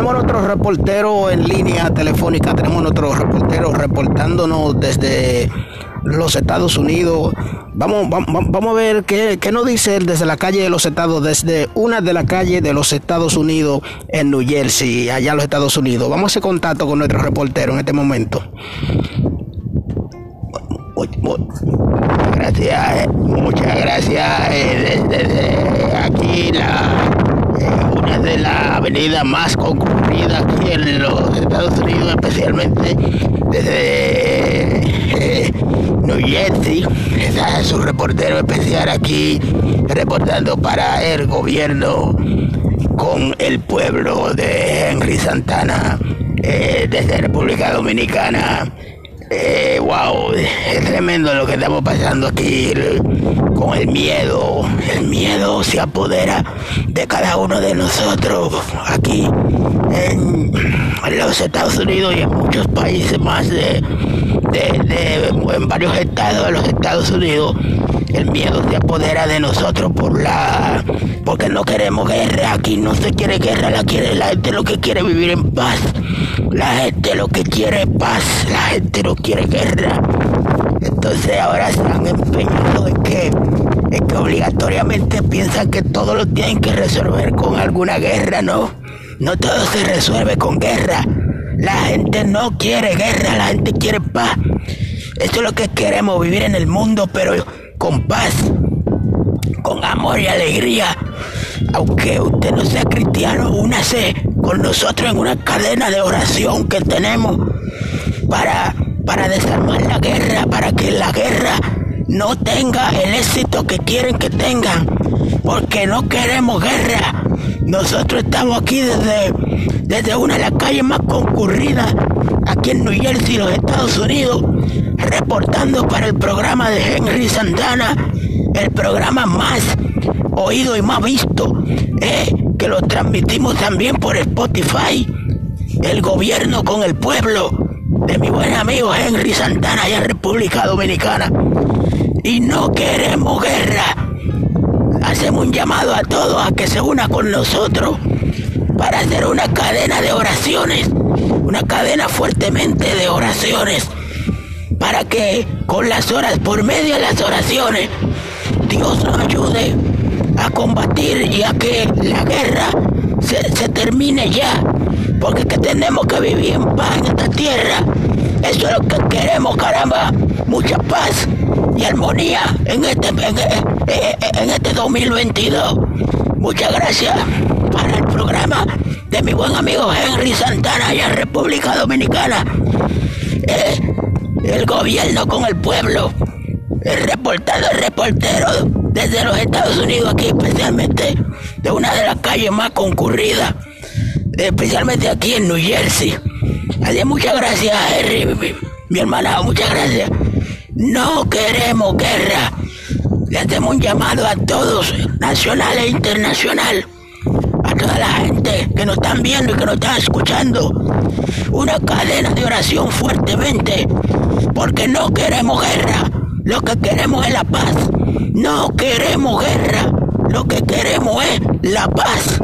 tenemos nuestro reportero en línea telefónica, tenemos nuestro reportero reportándonos desde los Estados Unidos. Vamos, vamos, vamos a ver qué, qué, nos dice él desde la calle de los Estados, desde una de las calles de los Estados Unidos en New Jersey, allá en los Estados Unidos. Vamos a hacer contacto con nuestro reportero en este momento. Muchas gracias, muchas gracias. Eh, desde aquí la una de las avenidas más concurridas aquí en los Estados Unidos, especialmente desde eh, New Jersey. Está su reportero especial aquí reportando para el gobierno con el pueblo de Henry Santana eh, desde República Dominicana. Eh, wow, es tremendo lo que estamos pasando aquí con el miedo. El miedo se apodera de cada uno de nosotros aquí en, los Estados Unidos y en muchos países más de, de, en varios estados de los Estados Unidos. El miedo se apodera de nosotros por la porque no queremos guerra. Aquí no se quiere guerra, la quiere la gente lo que quiere vivir en paz. La gente lo que quiere paz, la gente no quiere guerra. Entonces ahora se han empeñado en que, en que obligatoriamente piensan que todo lo tienen que resolver con alguna guerra, ¿no? No todo se resuelve con guerra. La gente no quiere guerra, la gente quiere paz. Eso es lo que queremos, vivir en el mundo, pero con paz, con amor y alegría. Aunque usted no sea cristiano, únase con nosotros en una cadena de oración que tenemos para, para desarmar la guerra, para que la guerra no tenga el éxito que quieren que tengan, porque no queremos guerra. Nosotros estamos aquí desde, desde una de las calles más concurridas aquí en New Jersey, los Estados Unidos, reportando para el programa de Henry Santana, el programa más oído y más visto, eh, que lo transmitimos también por Spotify. El gobierno con el pueblo de mi buen amigo Henry Santana allá en República Dominicana. Y no queremos guerra. Hacemos un llamado a todos a que se una con nosotros para hacer una cadena de oraciones, una cadena fuertemente de oraciones, para que con las horas, por medio de las oraciones, Dios nos ayude a combatir y a que la guerra se, termine ya. Porque que tenemos que vivir en paz en esta tierra. Eso es lo que queremos, caramba. Mucha paz y armonía en este, en, este 2022. Muchas gracias para el programa de mi buen amigo Henry Santana allá en República Dominicana. Eh, el gobierno con el pueblo. El reportado, el reportero desde los Estados Unidos aquí, especialmente de una de las calles más concurridas, especialmente aquí en New Jersey. Muchas gracias, Henry, mi, mi hermana, muchas gracias. No queremos guerra. Le hacemos un llamado a todos, nacional e internacional, a toda la gente que nos están viendo y que nos están escuchando. Una cadena de oración fuertemente, porque no queremos guerra. Lo que queremos es la paz. No queremos guerra. Lo que queremos es la paz.